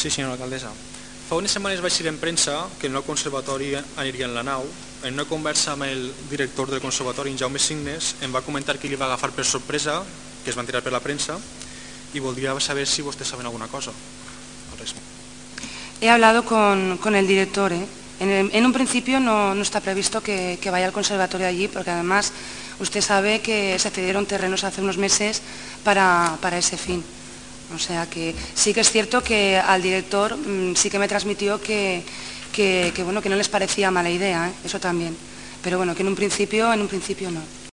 Sí, senyora alcaldessa. Fa unes setmanes vaig dir en premsa que el nou conservatori aniria en la nau. En una conversa amb el director del conservatori, en Jaume Signes, em va comentar que li va agafar per sorpresa, que es van tirar per la premsa, i voldria saber si vostès saben alguna cosa. Res. He hablado con, con el director. ¿eh? En, el- en un principio no, no está previsto que, que vaya al conservatorio allí, porque además usted sabe que se cedieron terrenos hace unos meses para, para ese fin. O sea que sí que es cierto que al director mm, sí que me transmitió que, que, bueno, que no les parecía mala idea, ¿eh? eso también. Pero bueno, que en un principio, en un principio no.